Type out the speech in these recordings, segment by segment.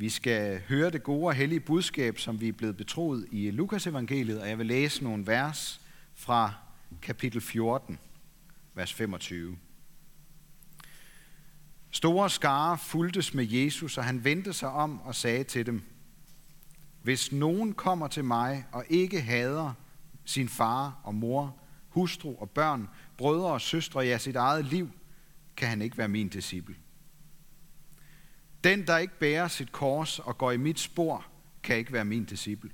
Vi skal høre det gode og hellige budskab, som vi er blevet betroet i Lukas evangeliet, og jeg vil læse nogle vers fra kapitel 14, vers 25. Store skare fuldtes med Jesus, og han vendte sig om og sagde til dem, Hvis nogen kommer til mig og ikke hader sin far og mor, hustru og børn, brødre og søstre, ja sit eget liv, kan han ikke være min disciple. Den, der ikke bærer sit kors og går i mit spor, kan ikke være min disciple.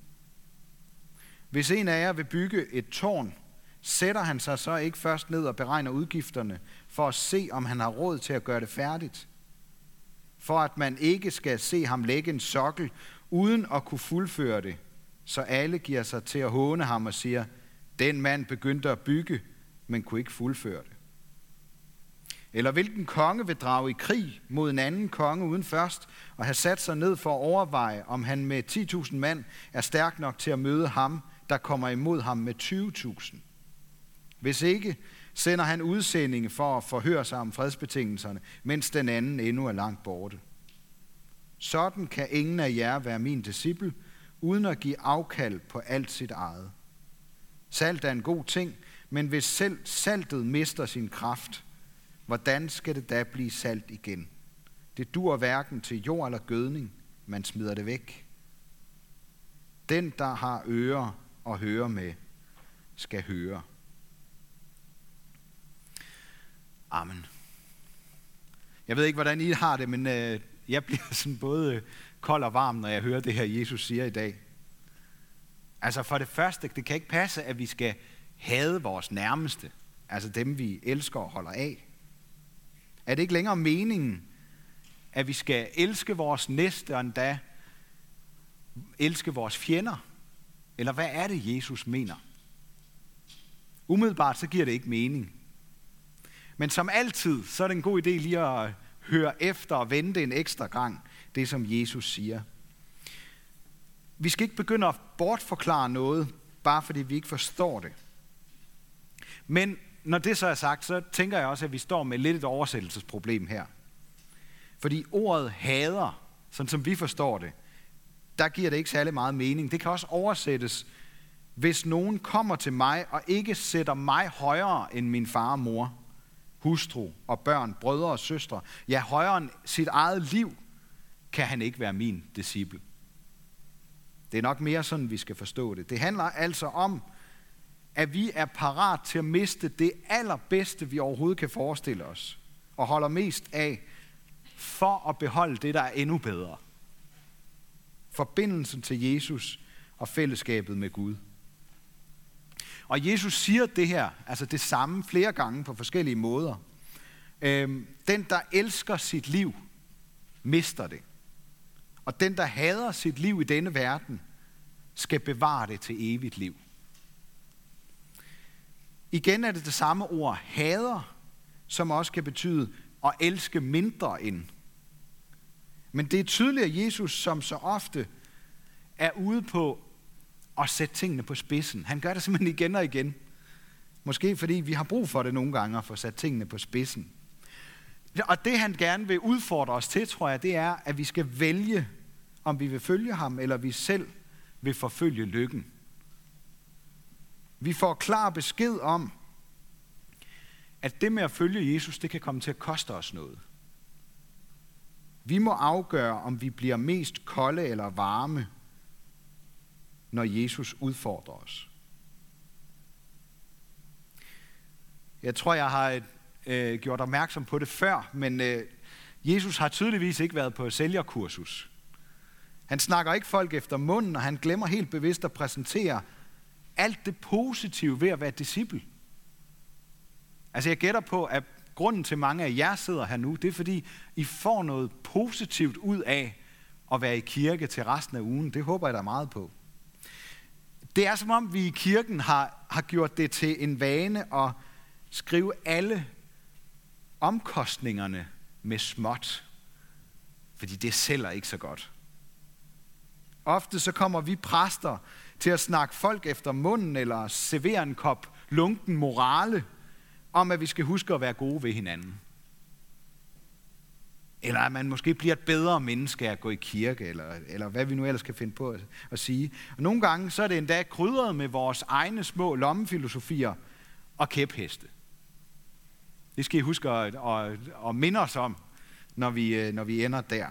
Hvis en af jer vil bygge et tårn, sætter han sig så ikke først ned og beregner udgifterne for at se, om han har råd til at gøre det færdigt? For at man ikke skal se ham lægge en sokkel uden at kunne fuldføre det, så alle giver sig til at håne ham og siger, den mand begyndte at bygge, men kunne ikke fuldføre det. Eller hvilken konge vil drage i krig mod en anden konge uden først og have sat sig ned for at overveje, om han med 10.000 mand er stærk nok til at møde ham, der kommer imod ham med 20.000. Hvis ikke, sender han udsendinge for at forhøre sig om fredsbetingelserne, mens den anden endnu er langt borte. Sådan kan ingen af jer være min disciple, uden at give afkald på alt sit eget. Salt er en god ting, men hvis selv saltet mister sin kraft, hvordan skal det da blive salt igen? Det dur hverken til jord eller gødning, man smider det væk. Den, der har ører og høre med, skal høre. Amen. Jeg ved ikke, hvordan I har det, men øh, jeg bliver sådan både øh, kold og varm, når jeg hører det her, Jesus siger i dag. Altså for det første, det kan ikke passe, at vi skal hade vores nærmeste, altså dem, vi elsker og holder af. Er det ikke længere meningen, at vi skal elske vores næste og endda elske vores fjender? Eller hvad er det, Jesus mener? Umiddelbart så giver det ikke mening. Men som altid, så er det en god idé lige at høre efter og vente en ekstra gang, det som Jesus siger. Vi skal ikke begynde at bortforklare noget, bare fordi vi ikke forstår det. Men når det så er sagt, så tænker jeg også, at vi står med lidt et oversættelsesproblem her. Fordi ordet hader, sådan som vi forstår det, der giver det ikke særlig meget mening. Det kan også oversættes, hvis nogen kommer til mig og ikke sætter mig højere end min far og mor, hustru og børn, brødre og søstre, ja højere end sit eget liv, kan han ikke være min disciple. Det er nok mere sådan, vi skal forstå det. Det handler altså om, at vi er parat til at miste det allerbedste, vi overhovedet kan forestille os, og holder mest af, for at beholde det, der er endnu bedre. Forbindelsen til Jesus og fællesskabet med Gud. Og Jesus siger det her, altså det samme flere gange på forskellige måder. Øhm, den, der elsker sit liv, mister det. Og den, der hader sit liv i denne verden, skal bevare det til evigt liv. Igen er det det samme ord, hader, som også kan betyde at elske mindre end. Men det er tydeligt, at Jesus som så ofte er ude på at sætte tingene på spidsen. Han gør det simpelthen igen og igen. Måske fordi vi har brug for det nogle gange at få sat tingene på spidsen. Og det han gerne vil udfordre os til, tror jeg, det er, at vi skal vælge, om vi vil følge ham, eller vi selv vil forfølge lykken. Vi får klar besked om, at det med at følge Jesus, det kan komme til at koste os noget. Vi må afgøre, om vi bliver mest kolde eller varme, når Jesus udfordrer os. Jeg tror, jeg har øh, gjort opmærksom på det før, men øh, Jesus har tydeligvis ikke været på sælgerkursus. Han snakker ikke folk efter munden, og han glemmer helt bevidst at præsentere alt det positive ved at være disciple. Altså jeg gætter på, at grunden til mange af jer sidder her nu, det er fordi, I får noget positivt ud af at være i kirke til resten af ugen. Det håber jeg da meget på. Det er som om, vi i kirken har, har gjort det til en vane at skrive alle omkostningerne med småt. Fordi det sælger ikke så godt. Ofte så kommer vi præster til at snakke folk efter munden eller servere en kop lunken morale om, at vi skal huske at være gode ved hinanden. eller at man måske bliver et bedre menneske af at gå i kirke, eller, eller hvad vi nu ellers kan finde på at, at sige. Og nogle gange så er det endda krydret med vores egne små lommefilosofier og kæpheste. Det skal I huske at, at, at minde os om, når vi, øh, når vi ender der.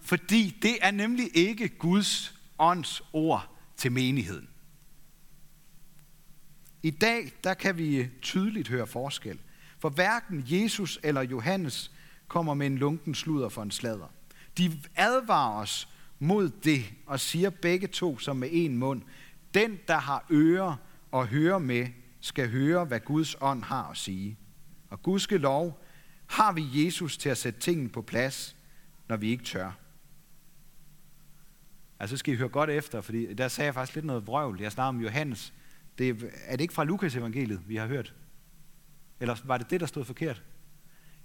Fordi det er nemlig ikke Guds ånds ord til menigheden. I dag, der kan vi tydeligt høre forskel. For hverken Jesus eller Johannes kommer med en lunken sludder for en sladder. De advarer os mod det og siger begge to som med en mund, den, der har ører og høre med, skal høre, hvad Guds ånd har at sige. Og Guds lov har vi Jesus til at sætte tingene på plads, når vi ikke tør. Altså skal I høre godt efter, fordi der sagde jeg faktisk lidt noget vrøvl. Jeg snakker om Johannes. Det, er det ikke fra Lukas evangeliet, vi har hørt? Eller var det det, der stod forkert?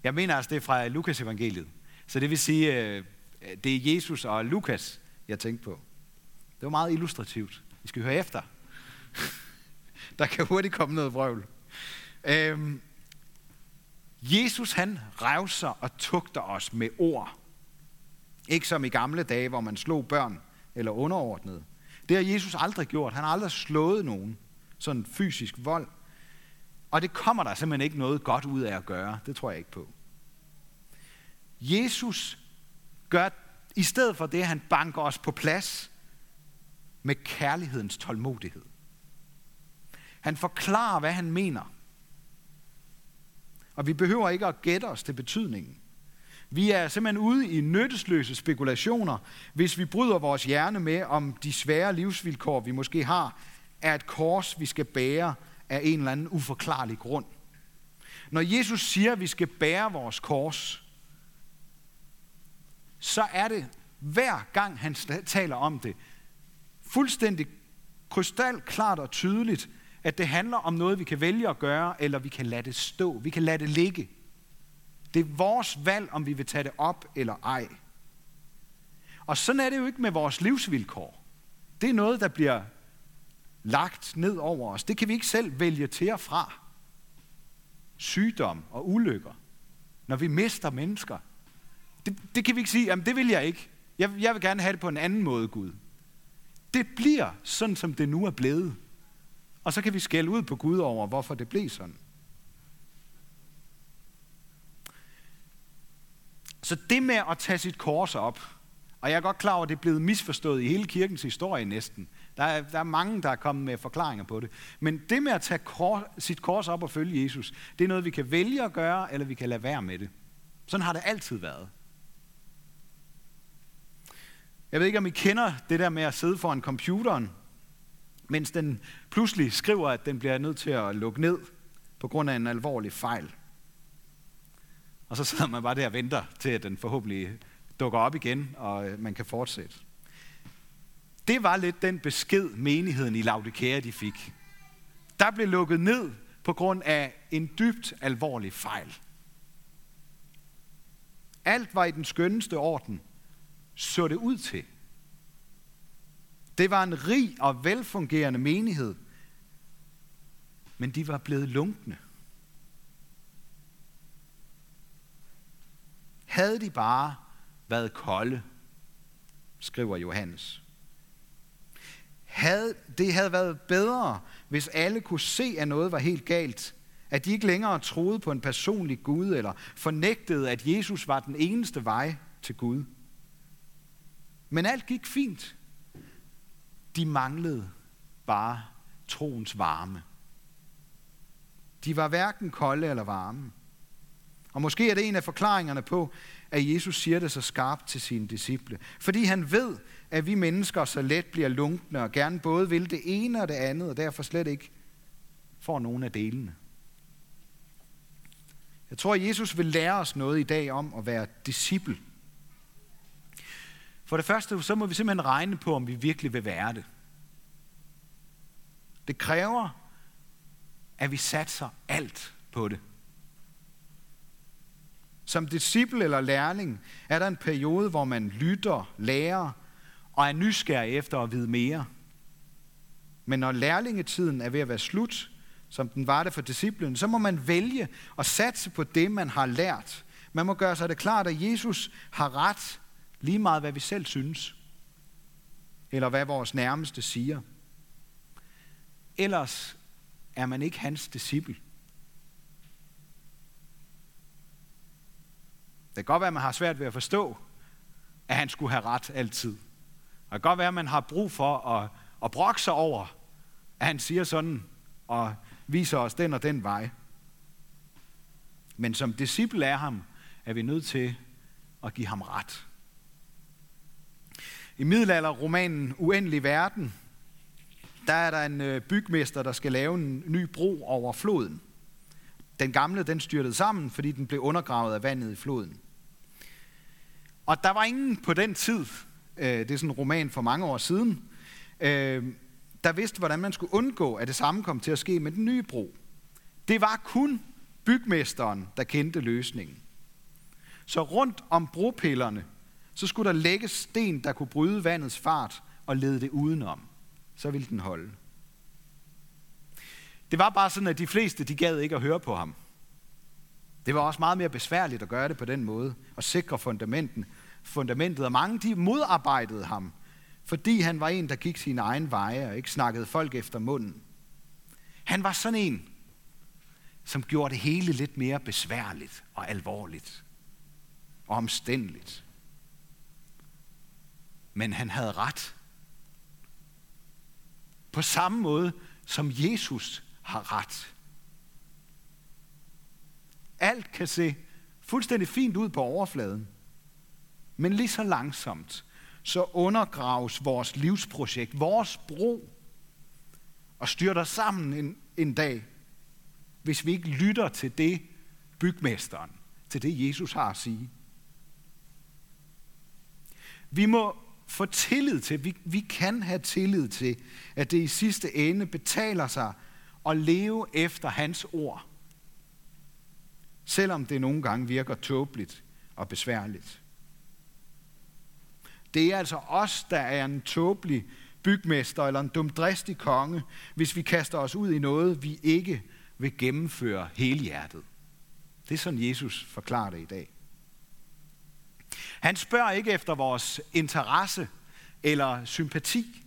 Jeg mener altså, det er fra Lukas evangeliet. Så det vil sige, øh, det er Jesus og Lukas, jeg tænkte på. Det var meget illustrativt. I skal høre efter. Der kan hurtigt komme noget vrøvl. Øhm, Jesus han revser og tugter os med ord. Ikke som i gamle dage, hvor man slog børn eller underordnede. Det har Jesus aldrig gjort. Han har aldrig slået nogen. Sådan fysisk vold. Og det kommer der simpelthen ikke noget godt ud af at gøre. Det tror jeg ikke på. Jesus gør i stedet for det, han banker os på plads med kærlighedens tålmodighed. Han forklarer, hvad han mener. Og vi behøver ikke at gætte os til betydningen. Vi er simpelthen ude i nyttesløse spekulationer, hvis vi bryder vores hjerne med, om de svære livsvilkår, vi måske har, er et kors, vi skal bære af en eller anden uforklarlig grund. Når Jesus siger, at vi skal bære vores kors, så er det hver gang han taler om det, fuldstændig krystalklart og tydeligt, at det handler om noget, vi kan vælge at gøre, eller vi kan lade det stå. Vi kan lade det ligge. Det er vores valg, om vi vil tage det op eller ej. Og sådan er det jo ikke med vores livsvilkår. Det er noget, der bliver lagt ned over os. Det kan vi ikke selv vælge til og fra. Sygdom og ulykker. Når vi mister mennesker. Det, det kan vi ikke sige, jamen det vil jeg ikke. Jeg, jeg vil gerne have det på en anden måde, Gud. Det bliver sådan, som det nu er blevet. Og så kan vi skælde ud på Gud over, hvorfor det blev sådan. Så det med at tage sit kors op, og jeg er godt klar over, at det er blevet misforstået i hele kirkens historie næsten. Der er, der er mange, der er kommet med forklaringer på det. Men det med at tage kors, sit kors op og følge Jesus, det er noget, vi kan vælge at gøre, eller vi kan lade være med det. Sådan har det altid været. Jeg ved ikke, om I kender det der med at sidde foran computeren, mens den pludselig skriver, at den bliver nødt til at lukke ned på grund af en alvorlig fejl. Og så sidder man bare der og venter til, at den forhåbentlig dukker op igen, og øh, man kan fortsætte. Det var lidt den besked, menigheden i Laudikea de fik. Der blev lukket ned på grund af en dybt alvorlig fejl. Alt var i den skønneste orden, så det ud til. Det var en rig og velfungerende menighed, men de var blevet lunkne. Havde de bare været kolde, skriver Johannes. Havde, det havde været bedre, hvis alle kunne se, at noget var helt galt. At de ikke længere troede på en personlig Gud, eller fornægtede, at Jesus var den eneste vej til Gud. Men alt gik fint. De manglede bare troens varme. De var hverken kolde eller varme. Og måske er det en af forklaringerne på, at Jesus siger det så skarpt til sine disciple. Fordi han ved, at vi mennesker så let bliver lunkne og gerne både vil det ene og det andet, og derfor slet ikke får nogen af delene. Jeg tror, at Jesus vil lære os noget i dag om at være disciple. For det første, så må vi simpelthen regne på, om vi virkelig vil være det. Det kræver, at vi satser alt på det. Som disciple eller lærling er der en periode, hvor man lytter, lærer og er nysgerrig efter at vide mere. Men når lærlingetiden er ved at være slut, som den var det for disciplen, så må man vælge at satse på det, man har lært. Man må gøre sig det klart, at Jesus har ret lige meget, hvad vi selv synes. Eller hvad vores nærmeste siger. Ellers er man ikke hans disciple. Kan godt være, at man har svært ved at forstå, at han skulle have ret altid. Det kan godt være, at man har brug for at, at brokke sig over, at han siger sådan og viser os den og den vej. Men som disciple af ham, er vi nødt til at give ham ret. I middelalderromanen Uendelig Verden, der er der en øh, bygmester, der skal lave en ny bro over floden. Den gamle, den styrtede sammen, fordi den blev undergravet af vandet i floden. Og der var ingen på den tid, øh, det er sådan en roman for mange år siden, øh, der vidste, hvordan man skulle undgå, at det samme kom til at ske med den nye bro. Det var kun bygmesteren, der kendte løsningen. Så rundt om bropillerne, så skulle der lægges sten, der kunne bryde vandets fart og lede det udenom. Så ville den holde. Det var bare sådan, at de fleste, de gad ikke at høre på ham. Det var også meget mere besværligt at gøre det på den måde, og sikre fundamenten, fundamentet. Og mange de modarbejdede ham, fordi han var en, der gik sine egne veje og ikke snakkede folk efter munden. Han var sådan en, som gjorde det hele lidt mere besværligt og alvorligt og omstændeligt. Men han havde ret. På samme måde som Jesus har ret. Alt kan se fuldstændig fint ud på overfladen. Men lige så langsomt, så undergraves vores livsprojekt, vores bro, og styrter sammen en, en dag, hvis vi ikke lytter til det, bygmesteren, til det Jesus har at sige. Vi må få tillid til, vi, vi kan have tillid til, at det i sidste ende betaler sig at leve efter hans ord. Selvom det nogle gange virker tåbeligt og besværligt. Det er altså os, der er en tåbelig bygmester eller en dumdristig konge, hvis vi kaster os ud i noget, vi ikke vil gennemføre hele hjertet. Det er sådan, Jesus forklarer det i dag. Han spørger ikke efter vores interesse eller sympati.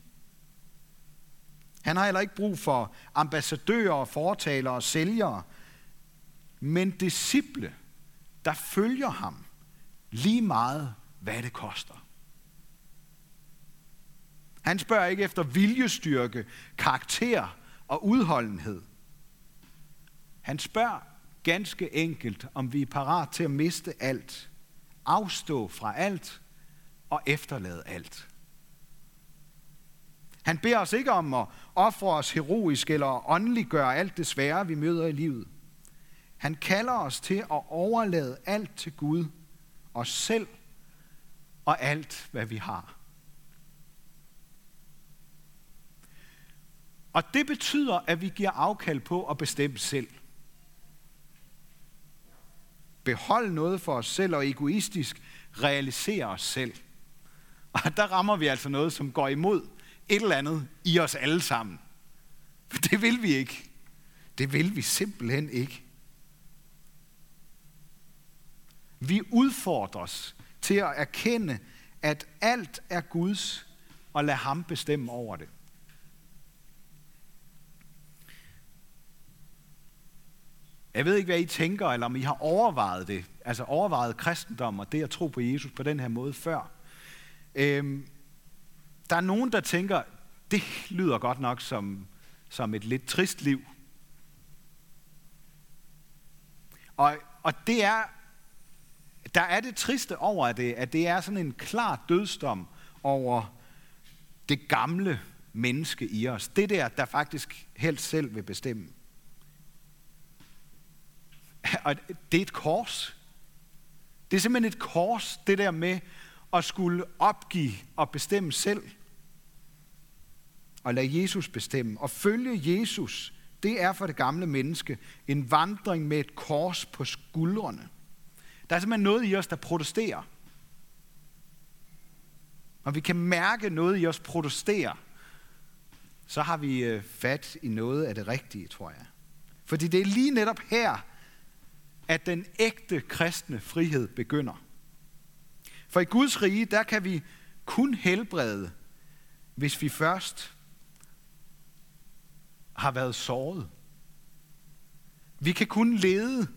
Han har heller ikke brug for ambassadører, fortalere og sælgere, men disciple, der følger ham lige meget, hvad det koster. Han spørger ikke efter viljestyrke, karakter og udholdenhed. Han spørger ganske enkelt, om vi er parat til at miste alt, afstå fra alt og efterlade alt. Han beder os ikke om at ofre os heroisk eller åndeliggøre alt det svære, vi møder i livet. Han kalder os til at overlade alt til Gud, os selv og alt, hvad vi har. Og det betyder, at vi giver afkald på at bestemme selv. Behold noget for os selv og egoistisk realisere os selv. Og der rammer vi altså noget, som går imod et eller andet i os alle sammen. For det vil vi ikke. Det vil vi simpelthen ikke. Vi udfordres til at erkende, at alt er Guds, og lade ham bestemme over det. Jeg ved ikke, hvad I tænker, eller om I har overvejet det, altså overvejet kristendom og det at tro på Jesus på den her måde før. Øhm, der er nogen, der tænker, det lyder godt nok som, som et lidt trist liv. Og, og det er, der er det triste over det, at det er sådan en klar dødsdom over det gamle menneske i os. Det der, der faktisk helt selv vil bestemme. Og det er et kors. Det er simpelthen et kors, det der med at skulle opgive og bestemme selv. Og lade Jesus bestemme. Og følge Jesus, det er for det gamle menneske en vandring med et kors på skuldrene. Der er simpelthen noget i os, der protesterer. Når vi kan mærke noget i os protestere, så har vi øh, fat i noget af det rigtige, tror jeg. Fordi det er lige netop her, at den ægte kristne frihed begynder. For i Guds rige, der kan vi kun helbrede, hvis vi først har været såret. Vi kan kun lede,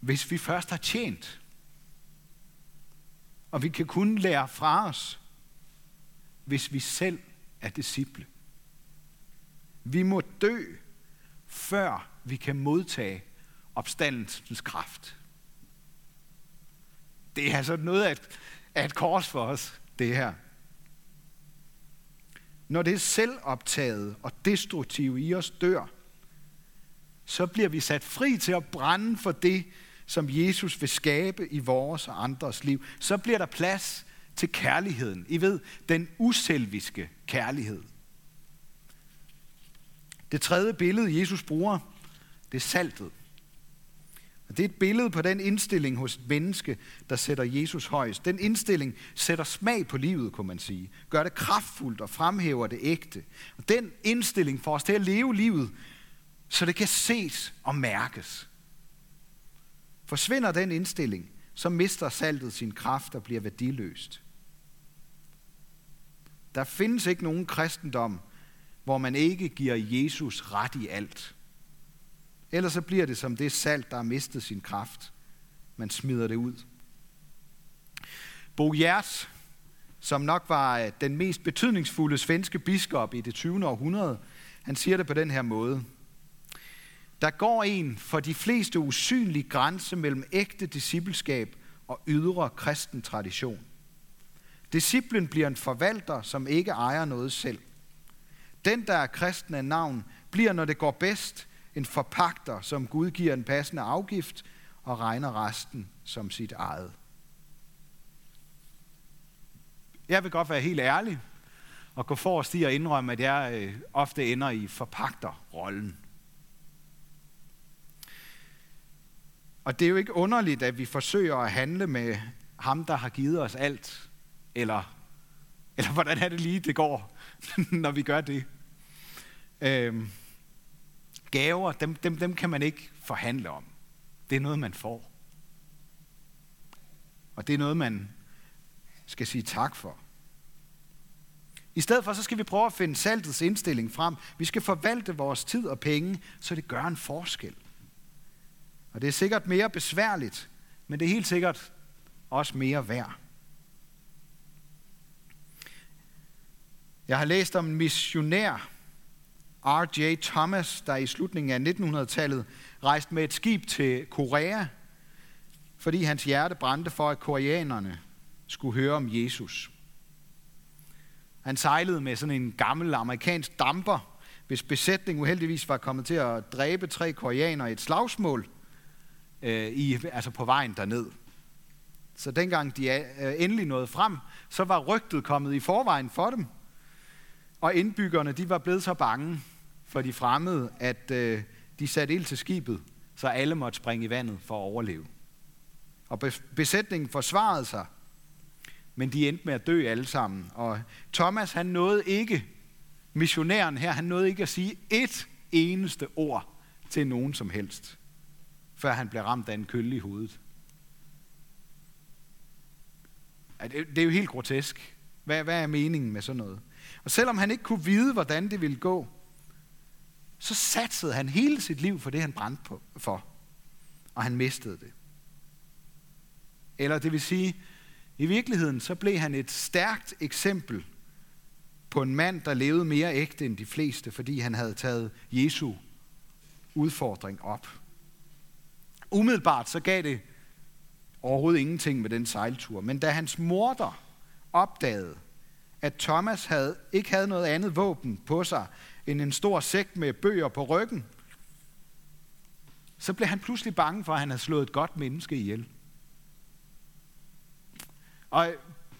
hvis vi først har tjent. Og vi kan kun lære fra os, hvis vi selv er disciple. Vi må dø, før vi kan modtage opstandelsens kraft. Det er altså noget af et, af et kors for os, det her. Når det selvoptaget og destruktive i os dør, så bliver vi sat fri til at brænde for det, som Jesus vil skabe i vores og andres liv. Så bliver der plads til kærligheden. I ved, den uselviske kærlighed. Det tredje billede, Jesus bruger, det er saltet. Og det er et billede på den indstilling hos et menneske, der sætter Jesus højst. Den indstilling sætter smag på livet, kunne man sige. Gør det kraftfuldt og fremhæver det ægte. Og den indstilling får os til at leve livet, så det kan ses og mærkes. Forsvinder den indstilling, så mister saltet sin kraft og bliver værdiløst. Der findes ikke nogen kristendom, hvor man ikke giver Jesus ret i alt. Ellers så bliver det som det salt, der har mistet sin kraft. Man smider det ud. Bo Hjert, som nok var øh, den mest betydningsfulde svenske biskop i det 20. århundrede, han siger det på den her måde. Der går en for de fleste usynlig grænse mellem ægte discipleskab og ydre kristen tradition. Disciplen bliver en forvalter, som ikke ejer noget selv. Den, der er kristen af navn, bliver, når det går bedst, en forpagter, som Gud giver en passende afgift og regner resten som sit eget. Jeg vil godt være helt ærlig og gå forrest i at indrømme, at jeg øh, ofte ender i forpagterrollen. Og det er jo ikke underligt, at vi forsøger at handle med ham, der har givet os alt. Eller, eller hvordan er det lige, det går, når vi gør det? Øhm, gaver, dem, dem, dem kan man ikke forhandle om. Det er noget, man får. Og det er noget, man skal sige tak for. I stedet for, så skal vi prøve at finde saltets indstilling frem. Vi skal forvalte vores tid og penge, så det gør en forskel. Og det er sikkert mere besværligt, men det er helt sikkert også mere værd. Jeg har læst om en missionær, R.J. Thomas, der i slutningen af 1900-tallet rejste med et skib til Korea, fordi hans hjerte brændte for, at koreanerne skulle høre om Jesus. Han sejlede med sådan en gammel amerikansk damper, hvis besætning uheldigvis var kommet til at dræbe tre koreanere i et slagsmål øh, i, altså på vejen derned. Så dengang de øh, endelig nåede frem, så var rygtet kommet i forvejen for dem. Og indbyggerne de var blevet så bange, for de fremmede, at øh, de satte ild til skibet, så alle måtte springe i vandet for at overleve. Og besætningen forsvarede sig, men de endte med at dø alle sammen. Og Thomas, han nåede ikke, missionæren her, han nåede ikke at sige et eneste ord til nogen som helst, før han blev ramt af en kølle i hovedet. Det er jo helt grotesk. Hvad, hvad er meningen med sådan noget? Og selvom han ikke kunne vide, hvordan det ville gå, så satsede han hele sit liv for det, han brændte på, for. Og han mistede det. Eller det vil sige, i virkeligheden så blev han et stærkt eksempel på en mand, der levede mere ægte end de fleste, fordi han havde taget Jesu udfordring op. Umiddelbart så gav det overhovedet ingenting med den sejltur, men da hans morter opdagede, at Thomas havde, ikke havde noget andet våben på sig end en stor sæk med bøger på ryggen, så blev han pludselig bange for, at han havde slået et godt menneske ihjel. Og øh,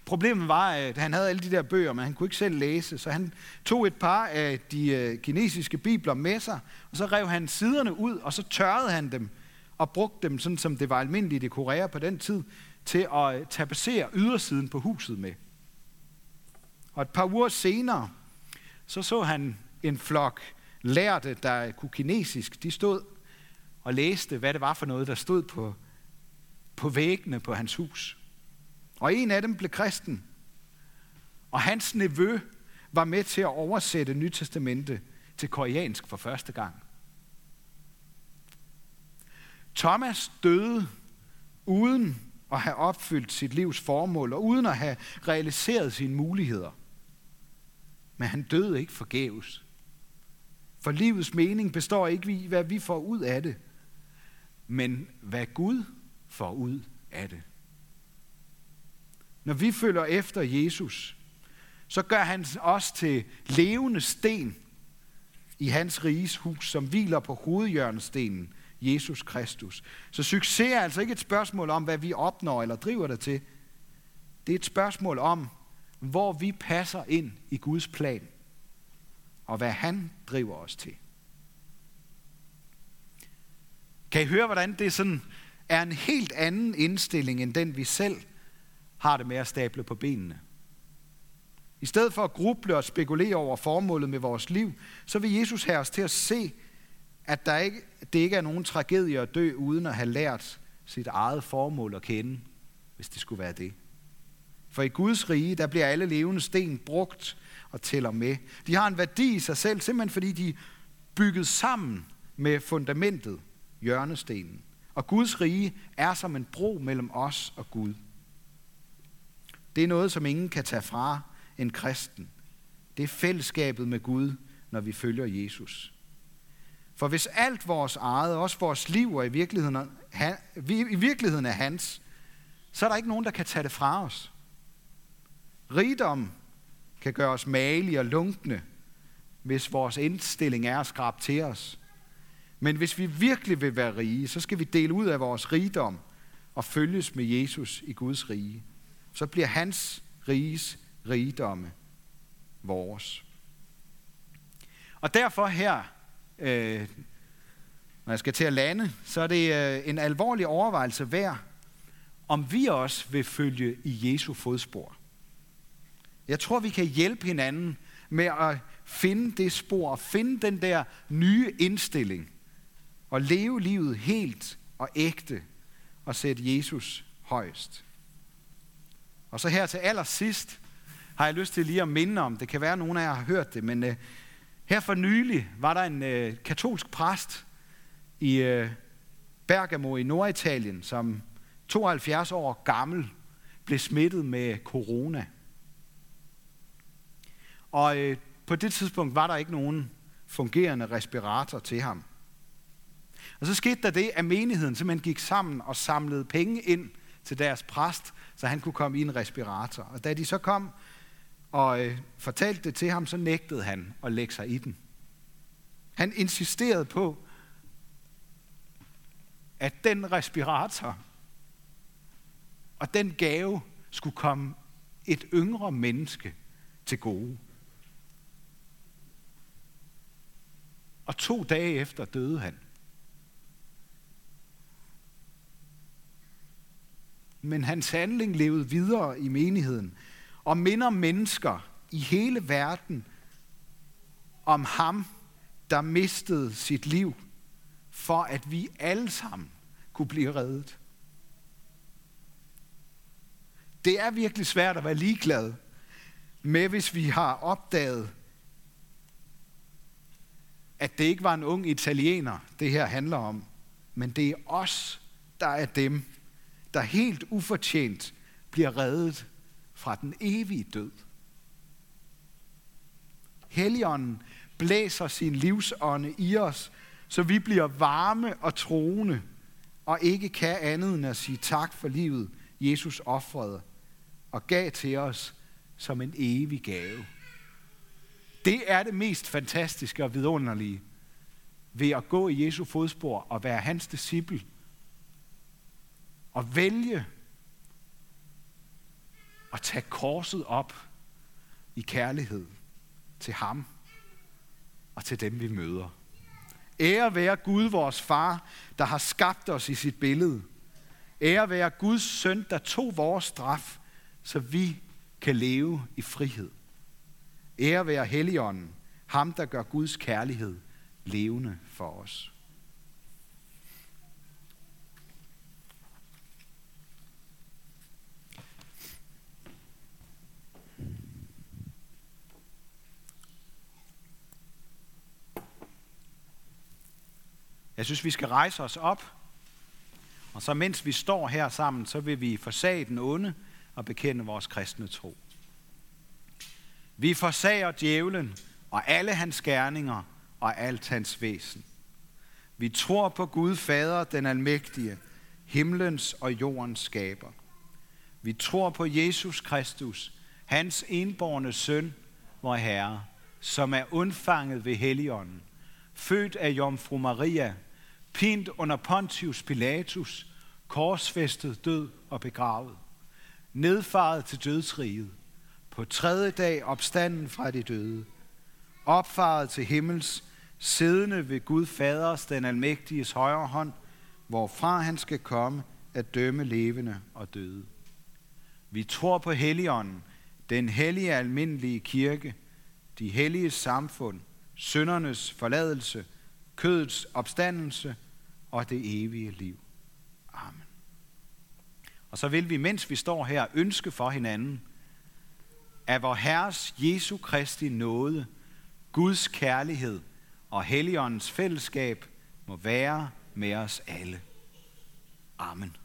problemet var, at han havde alle de der bøger, men han kunne ikke selv læse, så han tog et par af de øh, kinesiske bibler med sig, og så rev han siderne ud, og så tørrede han dem, og brugte dem, sådan som det var almindeligt i Korea på den tid, til at øh, tapacere ydersiden på huset med. Og et par uger senere, så så han en flok lærte, der kunne kinesisk, de stod og læste, hvad det var for noget, der stod på, på væggene på hans hus. Og en af dem blev kristen. Og hans nevø var med til at oversætte Nytestamente til koreansk for første gang. Thomas døde uden at have opfyldt sit livs formål, og uden at have realiseret sine muligheder. Men han døde ikke forgæves. For livets mening består ikke i, hvad vi får ud af det, men hvad Gud får ud af det. Når vi følger efter Jesus, så gør han os til levende sten i hans riges hus, som hviler på hovedjørnestenen Jesus Kristus. Så succes er altså ikke et spørgsmål om, hvad vi opnår eller driver det til. Det er et spørgsmål om, hvor vi passer ind i Guds plan, og hvad han driver os til. Kan I høre, hvordan det sådan er en helt anden indstilling, end den vi selv har det med at stable på benene? I stedet for at gruble og spekulere over formålet med vores liv, så vil Jesus have os til at se, at der ikke, det ikke er nogen tragedie at dø, uden at have lært sit eget formål at kende, hvis det skulle være det. For i Guds rige, der bliver alle levende sten brugt og tæller med. De har en værdi i sig selv, simpelthen fordi de er bygget sammen med fundamentet, hjørnestenen. Og Guds rige er som en bro mellem os og Gud. Det er noget, som ingen kan tage fra en kristen. Det er fællesskabet med Gud, når vi følger Jesus. For hvis alt vores eget, også vores liv, er i virkeligheden, i virkeligheden er hans, så er der ikke nogen, der kan tage det fra os. Rigdom kan gøre os malige og lunkne, hvis vores indstilling er at skrabe til os. Men hvis vi virkelig vil være rige, så skal vi dele ud af vores rigdom og følges med Jesus i Guds rige. Så bliver hans riges rigdomme vores. Og derfor her, øh, når jeg skal til at lande, så er det øh, en alvorlig overvejelse værd, om vi også vil følge i Jesu fodspor. Jeg tror, vi kan hjælpe hinanden med at finde det spor, finde den der nye indstilling, og leve livet helt og ægte, og sætte Jesus højst. Og så her til allersidst har jeg lyst til lige at minde om, det kan være, at nogen af jer har hørt det, men øh, her for nylig var der en øh, katolsk præst i øh, Bergamo i Norditalien, som 72 år gammel blev smittet med corona. Og øh, på det tidspunkt var der ikke nogen fungerende respirator til ham. Og så skete der det, at menigheden simpelthen gik sammen og samlede penge ind til deres præst, så han kunne komme i en respirator. Og da de så kom og øh, fortalte det til ham, så nægtede han at lægge sig i den. Han insisterede på, at den respirator og den gave skulle komme et yngre menneske til gode. Og to dage efter døde han. Men hans handling levede videre i menigheden, og minder mennesker i hele verden om ham, der mistede sit liv, for at vi alle sammen kunne blive reddet. Det er virkelig svært at være ligeglad med, hvis vi har opdaget, at det ikke var en ung italiener, det her handler om, men det er os, der er dem, der helt ufortjent bliver reddet fra den evige død. Helligånden blæser sin livsånde i os, så vi bliver varme og troende, og ikke kan andet end at sige tak for livet, Jesus offrede og gav til os som en evig gave. Det er det mest fantastiske og vidunderlige ved at gå i Jesu fodspor og være hans disciple. Og vælge at tage korset op i kærlighed til ham og til dem, vi møder. Ære være Gud, vores far, der har skabt os i sit billede. Ære være Guds søn, der tog vores straf, så vi kan leve i frihed. Ære være Helligånden, ham der gør Guds kærlighed levende for os. Jeg synes, vi skal rejse os op, og så mens vi står her sammen, så vil vi forsage den onde og bekende vores kristne tro. Vi forsager djævlen og alle hans gerninger og alt hans væsen. Vi tror på Gud Fader, den almægtige, himlens og jordens skaber. Vi tror på Jesus Kristus, hans enborne søn, vor Herre, som er undfanget ved Helligånden, født af Jomfru Maria, pint under Pontius Pilatus, korsfæstet, død og begravet, nedfaret til dødsriget, på tredje dag opstanden fra de døde, opfaret til himmels, siddende ved Gud Faders, den almægtiges højre hånd, hvorfra han skal komme at dømme levende og døde. Vi tror på Helligånden, den hellige almindelige kirke, de hellige samfund, søndernes forladelse, kødets opstandelse og det evige liv. Amen. Og så vil vi, mens vi står her, ønske for hinanden, at vor Herres Jesu Kristi nåde, Guds kærlighed og Helligåndens fællesskab må være med os alle. Amen.